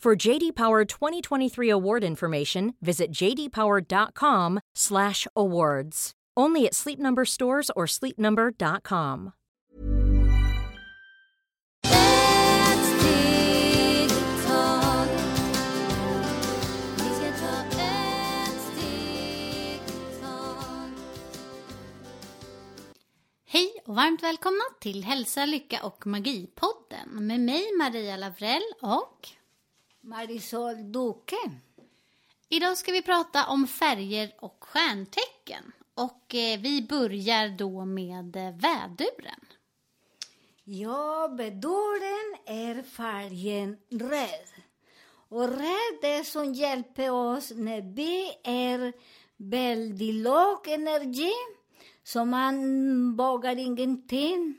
For JD Power 2023 award information, visit jdpower.com/awards. Only at Sleep Number stores or sleepnumber.com. Hej och varmt välkomna till Hälsa, Lycka och Magi-podden med mig Maria Lavrell och Marisol Duque. idag ska vi prata om färger och stjärntecken. Och eh, vi börjar då med eh, väduren. Ja, beduren är färgen röd. Och röd är som hjälper oss när vi är väldigt låg energi, så man vågar ingenting,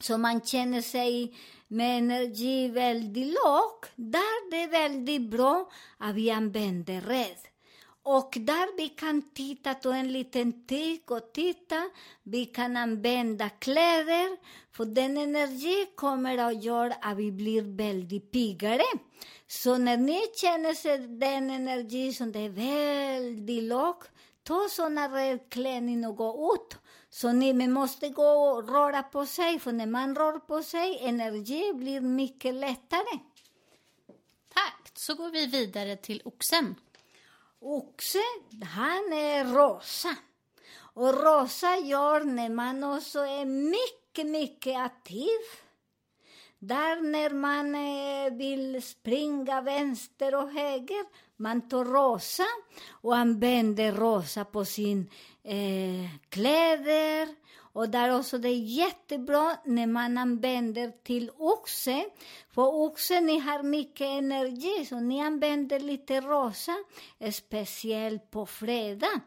så man känner sig med energi väldigt låg. Där det är väldigt bra att vi använder röd. Och där vi kan titta, ta en liten tick och titta. Vi kan använda kläder, för den energi kommer att göra att vi blir väldigt piggare. Så när ni känner sig den energi som det är väldigt låg, ta såna rödklänning och gå ut. Så ni måste gå och röra på sig, för när man rör på sig, energi blir mycket lättare. Tack! Så går vi vidare till oxen. Oxe, han är rosa. Och rosa gör när man också är mycket, mycket aktiv. Där när man eh, vill springa vänster och höger, man tar rosa och använder rosa på sin eh, kläder. Och där också det är jättebra när man använder till oxe. För oxe, ni har mycket energi, så ni använder lite rosa, speciellt på fredag.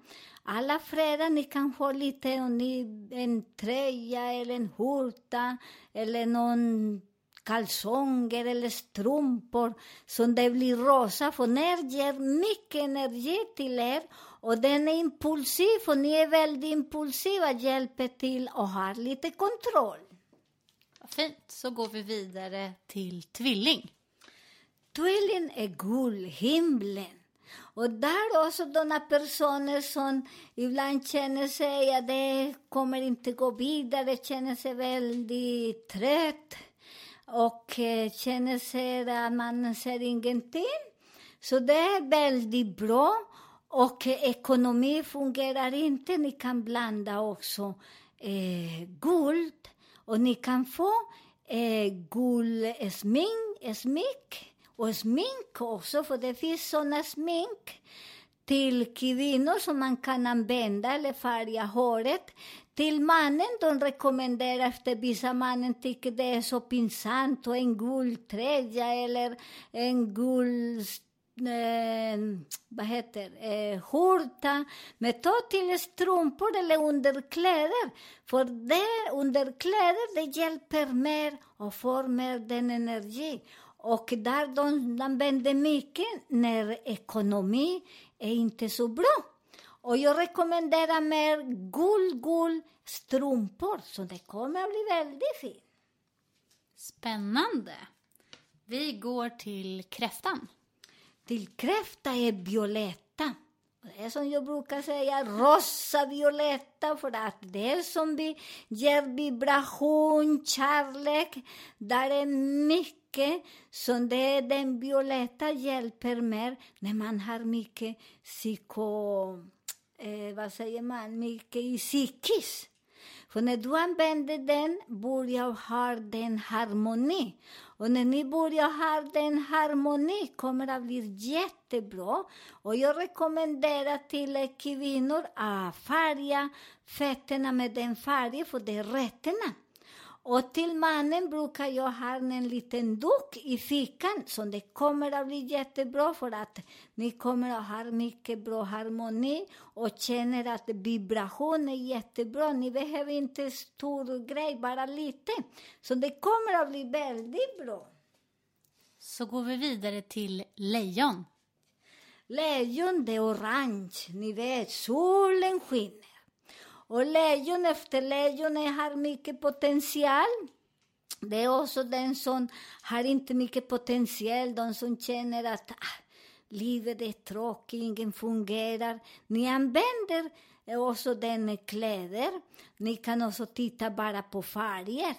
Alla fredag ni kan få lite, om ni, en tröja eller en skjorta eller någon kalsonger eller strumpor som det blir rosa, för det ger mycket energi till er och den är impulsiv, och ni är väldigt impulsiva, hjälper till och har lite kontroll. Fint. Så går vi vidare till tvilling. Tvilling är guldhimlen. Och där också sådana personer som ibland känner sig att det kommer inte gå vidare, känner sig väldigt trött och eh, känner sig att man ser ingenting. Så det är väldigt bra. Och ekonomi fungerar inte. Ni kan blanda också eh, guld och ni kan få eh, guldsmink eh, eh, smink, och smink också, för det finns såna smink till kvinnor som man kan använda eller färga håret. Till mannen, de rekommenderar efter vissa mannen tycker det är så pinsamt och en guldtröja eller en guld eh, vad heter eh, skjorta. Men ta till strumpor eller underkläder. För det, underkläder det hjälper mer och får mer den energi. Och där de använder mycket när ekonomi är inte så bra. Och jag rekommenderar mer guld, guld strumpor, så det kommer att bli väldigt fint. Spännande. Vi går till kräftan. Till kräfta är violetta. Det är som jag brukar säga, rosa violetta, för att det är som vi ger vibration, kärlek. Där är mycket som det är den violetta hjälper mer när man har mycket psyko... Eh, vad säger man? Mycket i psykis. För när du använder den börjar ha den harmoni. Och när ni börjar ha den harmoni kommer det att bli jättebra. Och jag rekommenderar till kvinnor att färga fötterna med den färgen, för det är rötterna. Och till mannen brukar jag ha en liten duk i fickan, så det kommer att bli jättebra för att ni kommer att ha mycket bra harmoni och känner att vibration är jättebra. Ni behöver inte stor grej, bara lite. Så det kommer att bli väldigt bra. Så går vi vidare till lejon. Lejon, det är orange. Ni vet, solen skiner. Och lejon efter lejon har mycket potential. Det är också den som har inte mycket potential, de som känner att ah, livet är tråkigt, ingen fungerar. Ni använder också den kläder. Ni kan också titta bara på färger.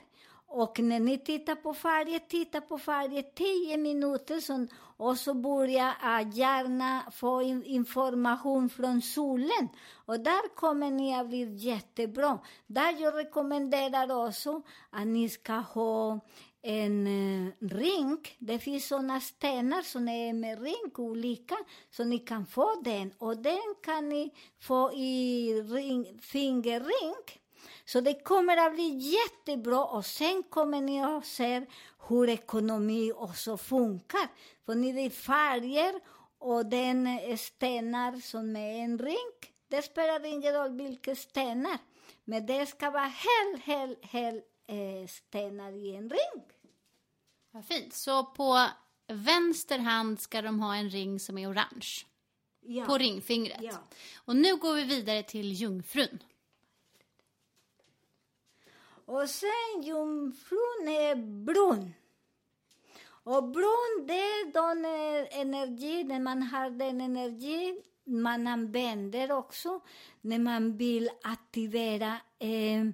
Och när ni tittar på färger, titta på färger 10 minuter som och så börjar jag ah, gärna få information från solen. Och där kommer ni att bli jättebra. Där jag rekommenderar också att ni ska ha en eh, ring. Det finns såna stenar som är med ring, olika, så ni kan få den. Och den kan ni få i ring, fingerring. Så det kommer att bli jättebra och sen kommer ni att se hur ekonomi också funkar. För ni vet färger och den stenar som är en ring. Det spelar ingen roll vilka stenar. Men det ska vara hel, hel, hel eh, stenar i en ring. Vad fint. Så på vänster hand ska de ha en ring som är orange. Ja. På ringfingret. Ja. Och nu går vi vidare till jungfrun. Och sen jungfrun är brun. Och brun, det är den energi, när man har den energi man använder också när man vill aktivera eh,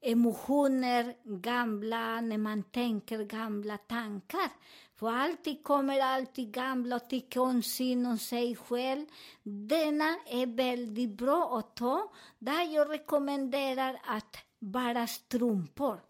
emotioner, gamla, när man tänker gamla tankar. För alltid kommer alltid gamla och tycker om synd och sig själv. Denna är väldigt bra att ta. Där jag rekommenderar att bara strumpor.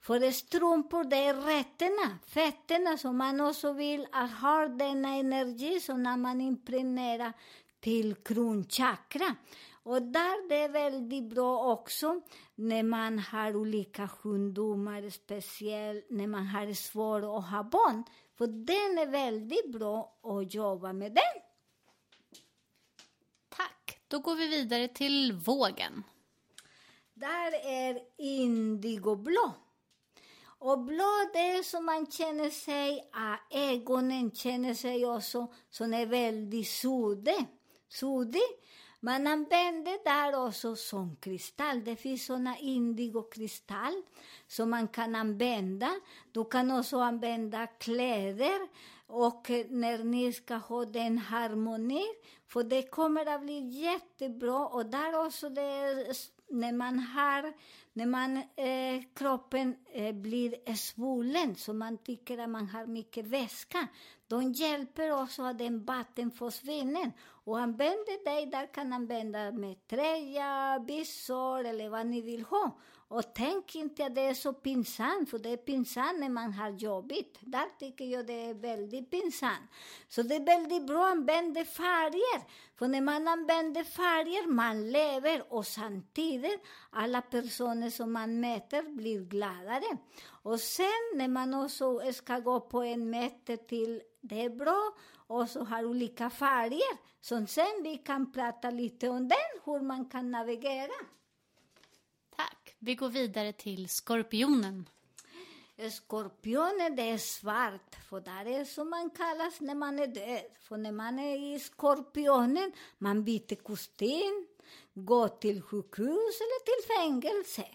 För strumpor, det är rötterna, fötterna som man också vill att ha denna energi, så när man impregnerar till kronchakra. Och där det är väldigt bra också när man har olika sjukdomar, speciellt när man har svårt att ha barn. För den är väldigt bra att jobba med den. Tack. Då går vi vidare till vågen. Där är indigoblå. Och blå, det är som man känner sig, att ögonen känner sig också som är väldigt suddig. suddig. Man använder där också som kristall. Det finns såna indigokristall som man kan använda. Du kan också använda kläder och när ni ska ha den harmonin. för det kommer att bli jättebra. Och där också det är när man har, när man, eh, kroppen eh, blir eh, svullen, så man tycker att man har mycket vätska, de hjälper också att den vatten försvinner. Och använder dig där kan använda med tröja, byxor eller vad ni vill ha. Och tänk inte att det är så pinsamt, för det är pinsamt när man har jobbigt. Där tycker jag det är väldigt pinsamt. Så det är väldigt bra att använda färger. För när man använder färger, man lever och samtidigt alla personer som man möter blir gladare. Och sen när man också ska gå på en möte till, det är bra, och så har olika färger. Så sen vi kan prata lite om den, hur man kan navigera. Vi går vidare till skorpionen. Skorpionen, det är svart, för där är som man kallas när man är död. För när man är i skorpionen, man byter kostym, går till sjukhus eller till fängelse.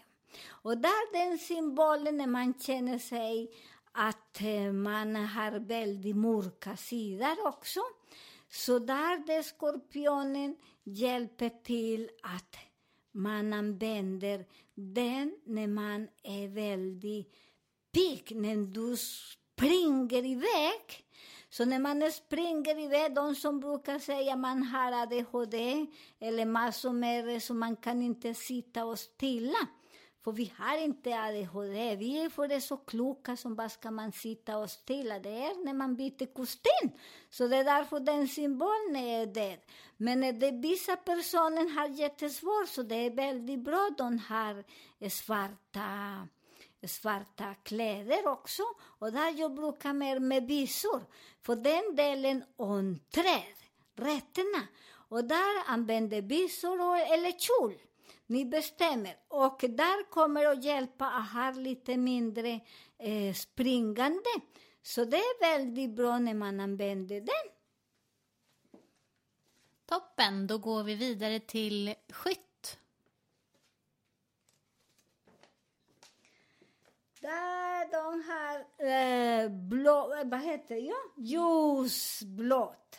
Och där den symbolen när man känner sig att eh, man har väldigt mörka sidor också. Så där det skorpionen hjälper till att man använder den när man är väldigt pigg, när du springer iväg. Så när man springer iväg, de som brukar säga att man har ADHD eller massor med så man kan inte sitta och stilla. För vi har inte ADHD, vi är för det så kloka som bara ska man sitta och stilla. Det är när man byter kostym. Så det är därför den symbolen är där. Men när det vissa personer har jättesvårt, så det är väldigt bra de har svarta svarta kläder också. Och där jag brukar mer med visor. För den delen om träd, rätterna. Och där använder visor eller kjol. Ni bestämmer. Och där kommer att hjälpa att ha lite mindre eh, springande. Så det är väldigt bra när man använder den. Toppen, då går vi vidare till skytt. Där de har eh, blå, eh, vad heter det? Ljusblått.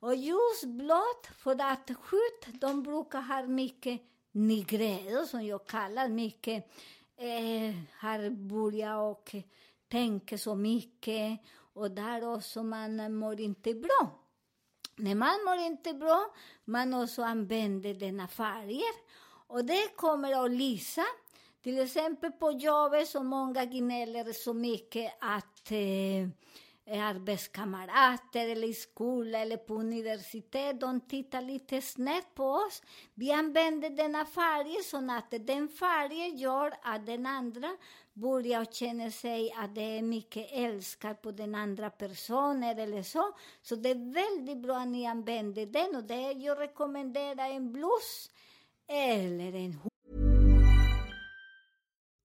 Och ljusblått, för att skytt, de brukar ha mycket nigredo, som jag kallar mycket, eh, har börjat och tänka så mycket och där också man mår inte bra. När man mår inte bra, man också använder denna färger. Och det kommer att lysa. Till exempel på jobbet så många gnäller så mycket att eh, arbetskamrater eller i skola eller på universitet, de tittar lite snett på oss. Vi använder denna färg så att den färgen gör att den andra börjar känna sig att det är mycket älskar på den andra personen eller så. Så det är väldigt bra att ni använder den och det jag rekommenderar en blus eller en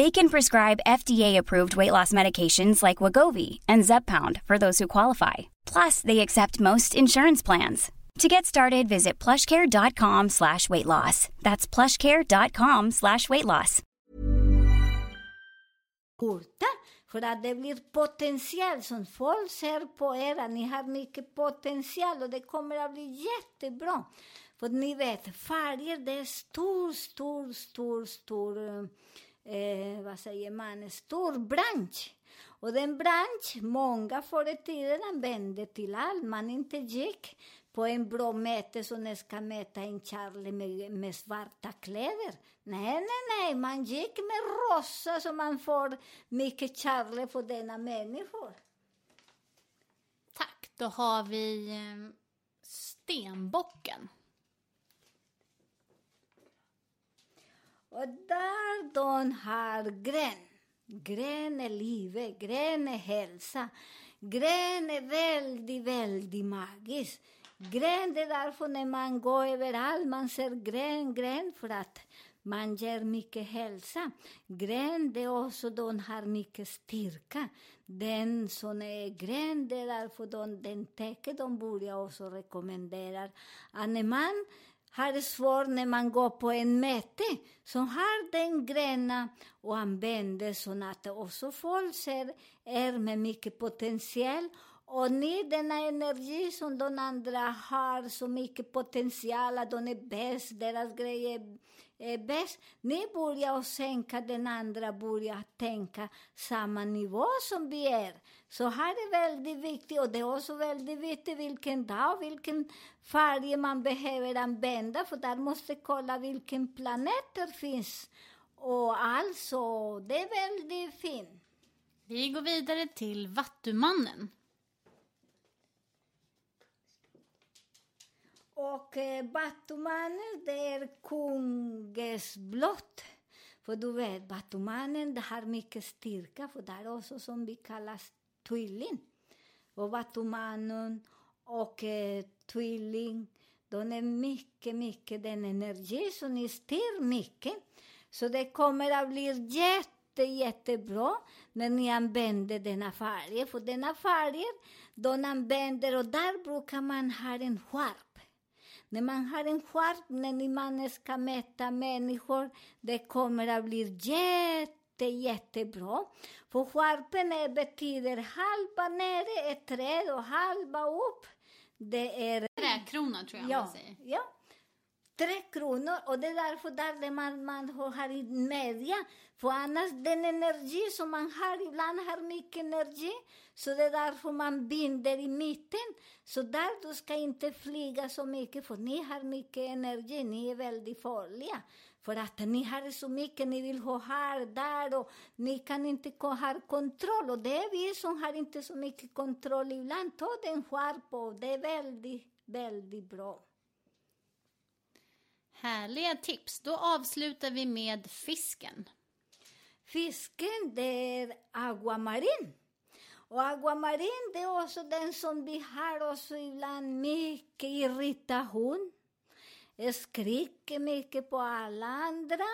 They can prescribe FDA-approved weight loss medications like Wagovi and Zepbound for those who qualify. Plus, they accept most insurance plans. To get started, visit plushcare.com slash weight loss. That's plushcare.com slash weight loss. för att det blir potential som folk ser på er ni har mycket potential och det kommer att bli jättebra. För ni vet, färger det är stor, stor, stor, stor, eh, vad säger man, stor bransch. Och den bransch, många förr i tiden använde till allt. Man inte gick på en bra mäte som ska mäta en Charlie med, med svarta kläder. Nej, nej, nej, man gick med rosa så man får mycket Charlie för denna människor. Tack, då har vi eh, stenbocken. Och där de har grön. Grön är livet, grön är hälsa. Grön är väldigt, väldigt magiskt. Grön det är därför när man går överallt, man ser grön, grön för att man ger mycket hälsa. Grön det är också de har mycket styrka. Den som är grön det är därför de, den täcker de börjar också rekommenderar att när man har det svårt när man går på en möte som har den gröna och använder så att också folk ser er med mycket potential. Och ni, denna energi som de andra har, så mycket potential, att de är bäst, deras grejer är bäst. Ni börjar att sänka den andra, börjar tänka samma nivå som vi är. Så här är väldigt viktigt, och det är också väldigt viktigt vilken dag, vilken färg man behöver använda, för där måste kolla vilken planet det finns. Och alltså, det är väldigt fint. Vi går vidare till Vattumannen. Och eh, det är kungens blott. För du vet, Batumanen har mycket styrka, för det är också som vi kallar tvilling. Och Batumanen och eh, tvilling, de är mycket, mycket den energi som ni styr mycket. Så det kommer att bli jätte jättebra när ni använder denna färg. För denna färg, de använder, och där brukar man ha en skärp. När man har en skärp, när man ska mäta människor, det kommer att bli jätte, jättebra. För skärpen är, betyder halva nere är träd och halva upp, det är Träkrona tror jag ja, man säger. ja. Tre kronor och det är därför där det man, man har i media. För annars den energi som man har, ibland har mycket energi, så det är därför man binder i mitten. Så där du ska inte flyga så mycket, för ni har mycket energi, ni är väldigt farliga. För att ni har så mycket, ni vill ha här, där och ni kan inte ha kontroll. Och det är vi som har inte så mycket kontroll ibland. Ta den skärp och det är väldigt, väldigt bra. Härliga tips. Då avslutar vi med fisken. Fisken, det är aguamarin. Och aguamarin, det är också den som vi har också ibland mycket irritation. Skriker mycket på alla andra.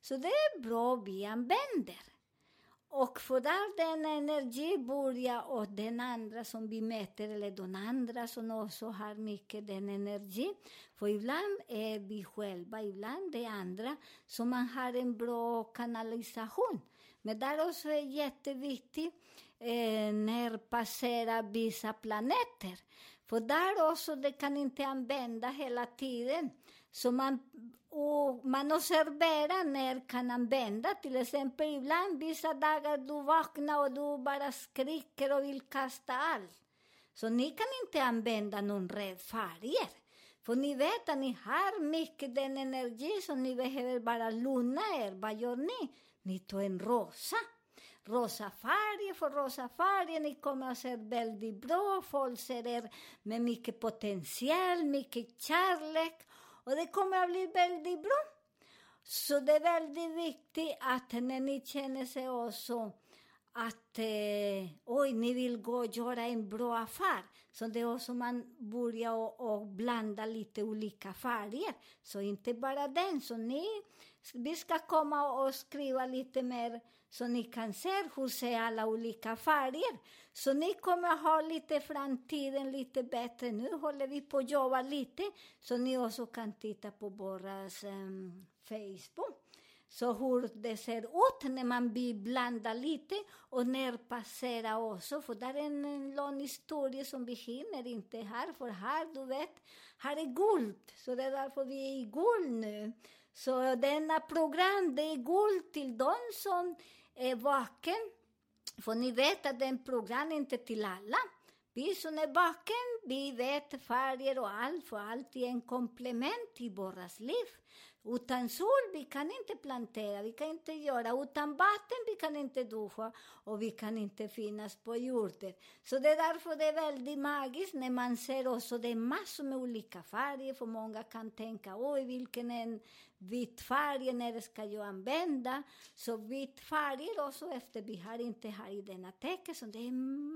Så det är bra vi använder. Och för där den energi börjar och den andra som vi mäter, eller de andra som också har mycket den energi. För ibland är vi själva, ibland det andra, så man har en bra kanalisation. Men där också är jätteviktigt eh, när passerar vissa planeter. För där också, det kan inte använda hela tiden. Så man, och man observerar när kan använda. Till exempel ibland, vissa dagar du vaknar och du bara skriker och vill kasta allt. Så ni kan inte använda någon rädd färger. För ni vet att ni har mycket den energi som ni behöver bara lugna er. Vad gör ni? Ni tar en rosa. Rosa färg, för rosa färg, ni kommer att se väldigt bra. Folk ser er med mycket potential, mycket kärlek. Och det kommer att bli väldigt bra. Så det är väldigt viktigt att när ni känner sig också att eh, oj, ni vill gå och göra en bra affär. Så det är också man börjar och, och blanda lite olika färger. Så inte bara den. Så ni, vi ska komma och skriva lite mer så ni kan se hur ser alla olika färger. Så ni kommer ha lite framtiden lite bättre. Nu håller vi på att jobba lite så ni också kan titta på våras um, ehm, Facebook. Så hur det ser ut när man vill blanda lite och nerpassera också. För det är en, en lång historia som vi hinner inte här. För här, du vet, här är guld. Så det är därför vi är i guld nu. Så denna program, det är guld till de som är vaken. För ni vet att den program är inte till alla. Vi som är vaken, vi vet färger och allt, för allt är en komplement i våras liv. Utan sol, vi kan inte plantera, vi kan inte göra. Utan vatten, vi kan inte duscha och vi kan inte finnas på jorden. Så det är därför det är väldigt magiskt när man ser också det är massor med olika färger. För många kan tänka, oj, vilken en vit färg, när ska jag använda? Så vit färger också, efter vi har inte här i denna tecken, så det är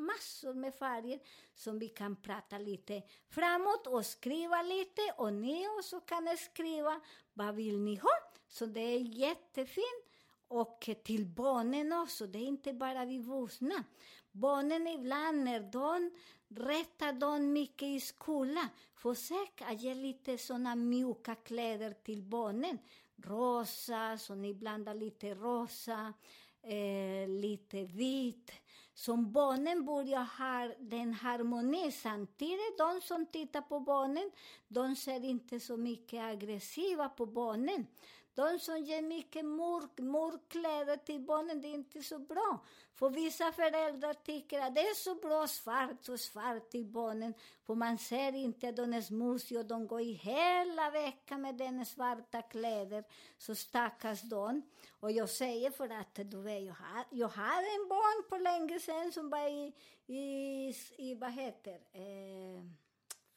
massor med färger som vi kan prata lite framåt och skriva lite. Och ni också kan skriva vad vill ni ha? Så det är jättefint. Och till barnen också, det är inte bara vi vuxna. Barnen ibland när de Rätta dem mycket i skolan, försök att ge lite såna mjuka kläder till barnen. Rosa, så ni blandar lite rosa, eh, lite vitt. Som barnen börjar ha den harmonin. samtidigt. De som tittar på barnen, de ser inte så mycket aggressiva på barnen. De som ger mycket mörk, mörk kläder till barnen, det är inte så bra. För vissa föräldrar tycker att det är så bra svart och svart till barnen, för man ser inte att de är smutsiga och de går i hela veckan med den svarta kläder. Så stackars de. Och jag säger för att du vet, jag, har, jag hade en barn på länge sedan som var i, i, i vad heter eh,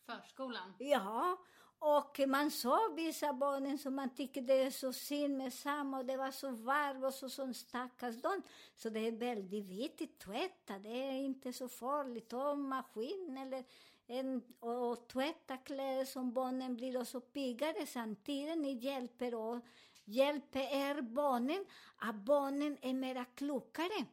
Förskolan. Ja, och man såg vissa barnen som man tyckte det är så synd med samma och det var så varmt och så, så stackars de. Så det är väldigt viktigt, tvätta, det är inte så farligt. Ta maskin eller en, och, och tvätta kläder som barnen blir också piggare samtidigt. Ni hjälper och hjälper er barnen, att barnen är mera klokare.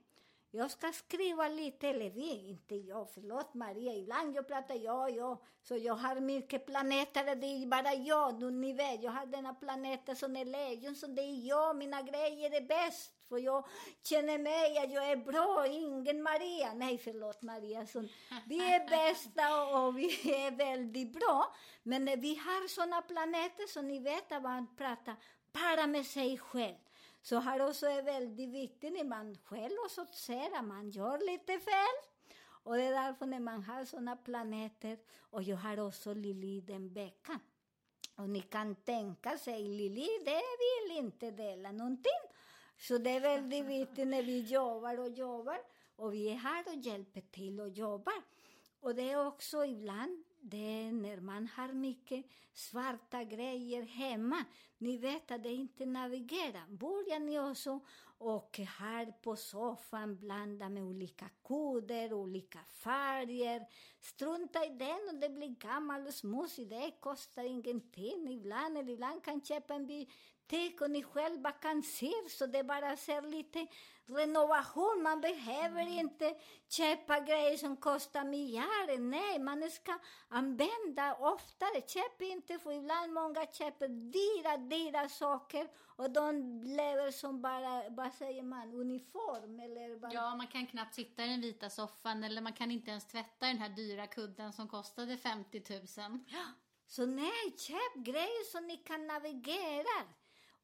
Jag ska skriva lite, eller vi, inte jag, förlåt Maria, ibland jag pratar jag, jag, så jag har mycket planeter, det är bara jag, nu, ni vet, jag har denna planeten som är lejon, så det är jag, mina grejer är bäst, för jag känner mig att jag är bra, ingen Maria, nej förlåt Maria, så vi är bästa och vi är väldigt bra, men vi har sådana planeter så ni vet att man pratar bara med sig själv. Så här också är väldigt viktigt när man själv också ser att man gör lite fel. Och det är därför när man har sådana planeter, och jag har också Lili den veckan. Och ni kan tänka sig, Lili, det vill inte dela någonting. Så det är väldigt viktigt när vi jobbar och jobbar, och vi är här och hjälper till och jobbar. Och det är också ibland det är när man har mycket svarta grejer hemma. Ni vet att det inte navigerar. Börjar ni också och här på soffan blanda med olika koder, olika färger. Strunta i den och det blir gammal och smutsig. Det kostar ingenting. Ibland, eller ibland kan köpa en butik och ni själva kan se så det bara ser lite renovation. Man behöver inte köpa grejer som kostar miljarder. Nej, man ska använda oftare. Köp inte, för ibland många köper dyra, dyra saker och de lever som bara, vad säger man, uniform eller vad? Ja, man kan knappt sitta i den vita soffan eller man kan inte ens tvätta den här dyra kudden som kostade 50 000. Så nej, köp grejer som ni kan navigera.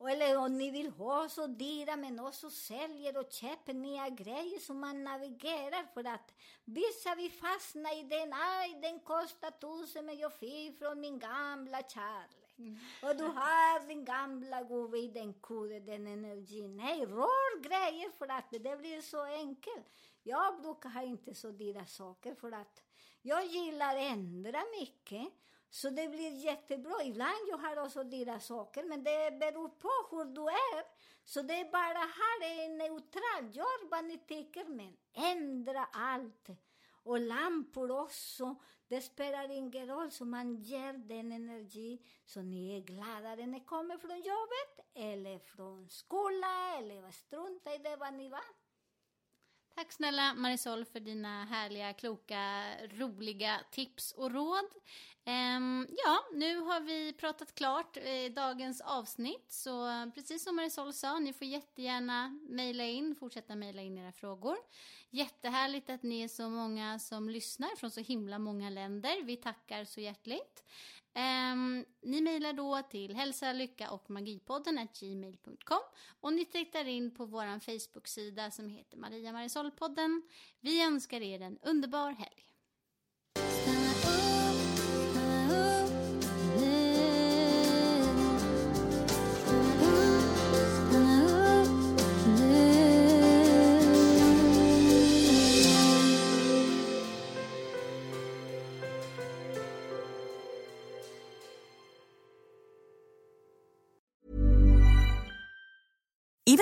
Och Eller om ni vill ha så dyra, men också säljer och köper nya grejer som man navigerar för att vissa vi fastnar i den, aj den kostar tusen men jag fick från min gamla kärlek. Och du har din gamla gubbe i den koden, den energin. Nej, rör grejer för att det blir så enkelt. Jag brukar ha inte så dyra saker för att jag gillar ändra mycket. Så det blir jättebra. Ibland jag har också dyra saker, men det beror på hur du är. Så det är bara här är neutralt. Gör vad ni tycker, men ändra allt. Och lampor också. Det spelar ingen roll, så man ger den energi så ni är gladare när ni kommer från jobbet eller från skolan eller strunta i det vad ni var. Tack snälla Marisol för dina härliga, kloka, roliga tips och råd. Ehm, ja, nu har vi pratat klart eh, dagens avsnitt. Så precis som Marisol sa, ni får jättegärna mejla in, fortsätta mejla in era frågor. Jättehärligt att ni är så många som lyssnar från så himla många länder. Vi tackar så hjärtligt. Um, ni mejlar då till hälsa, lycka och magipodden gmail.com och ni tittar in på vår Facebook-sida som heter Maria Marisol-podden. Vi önskar er en underbar helg.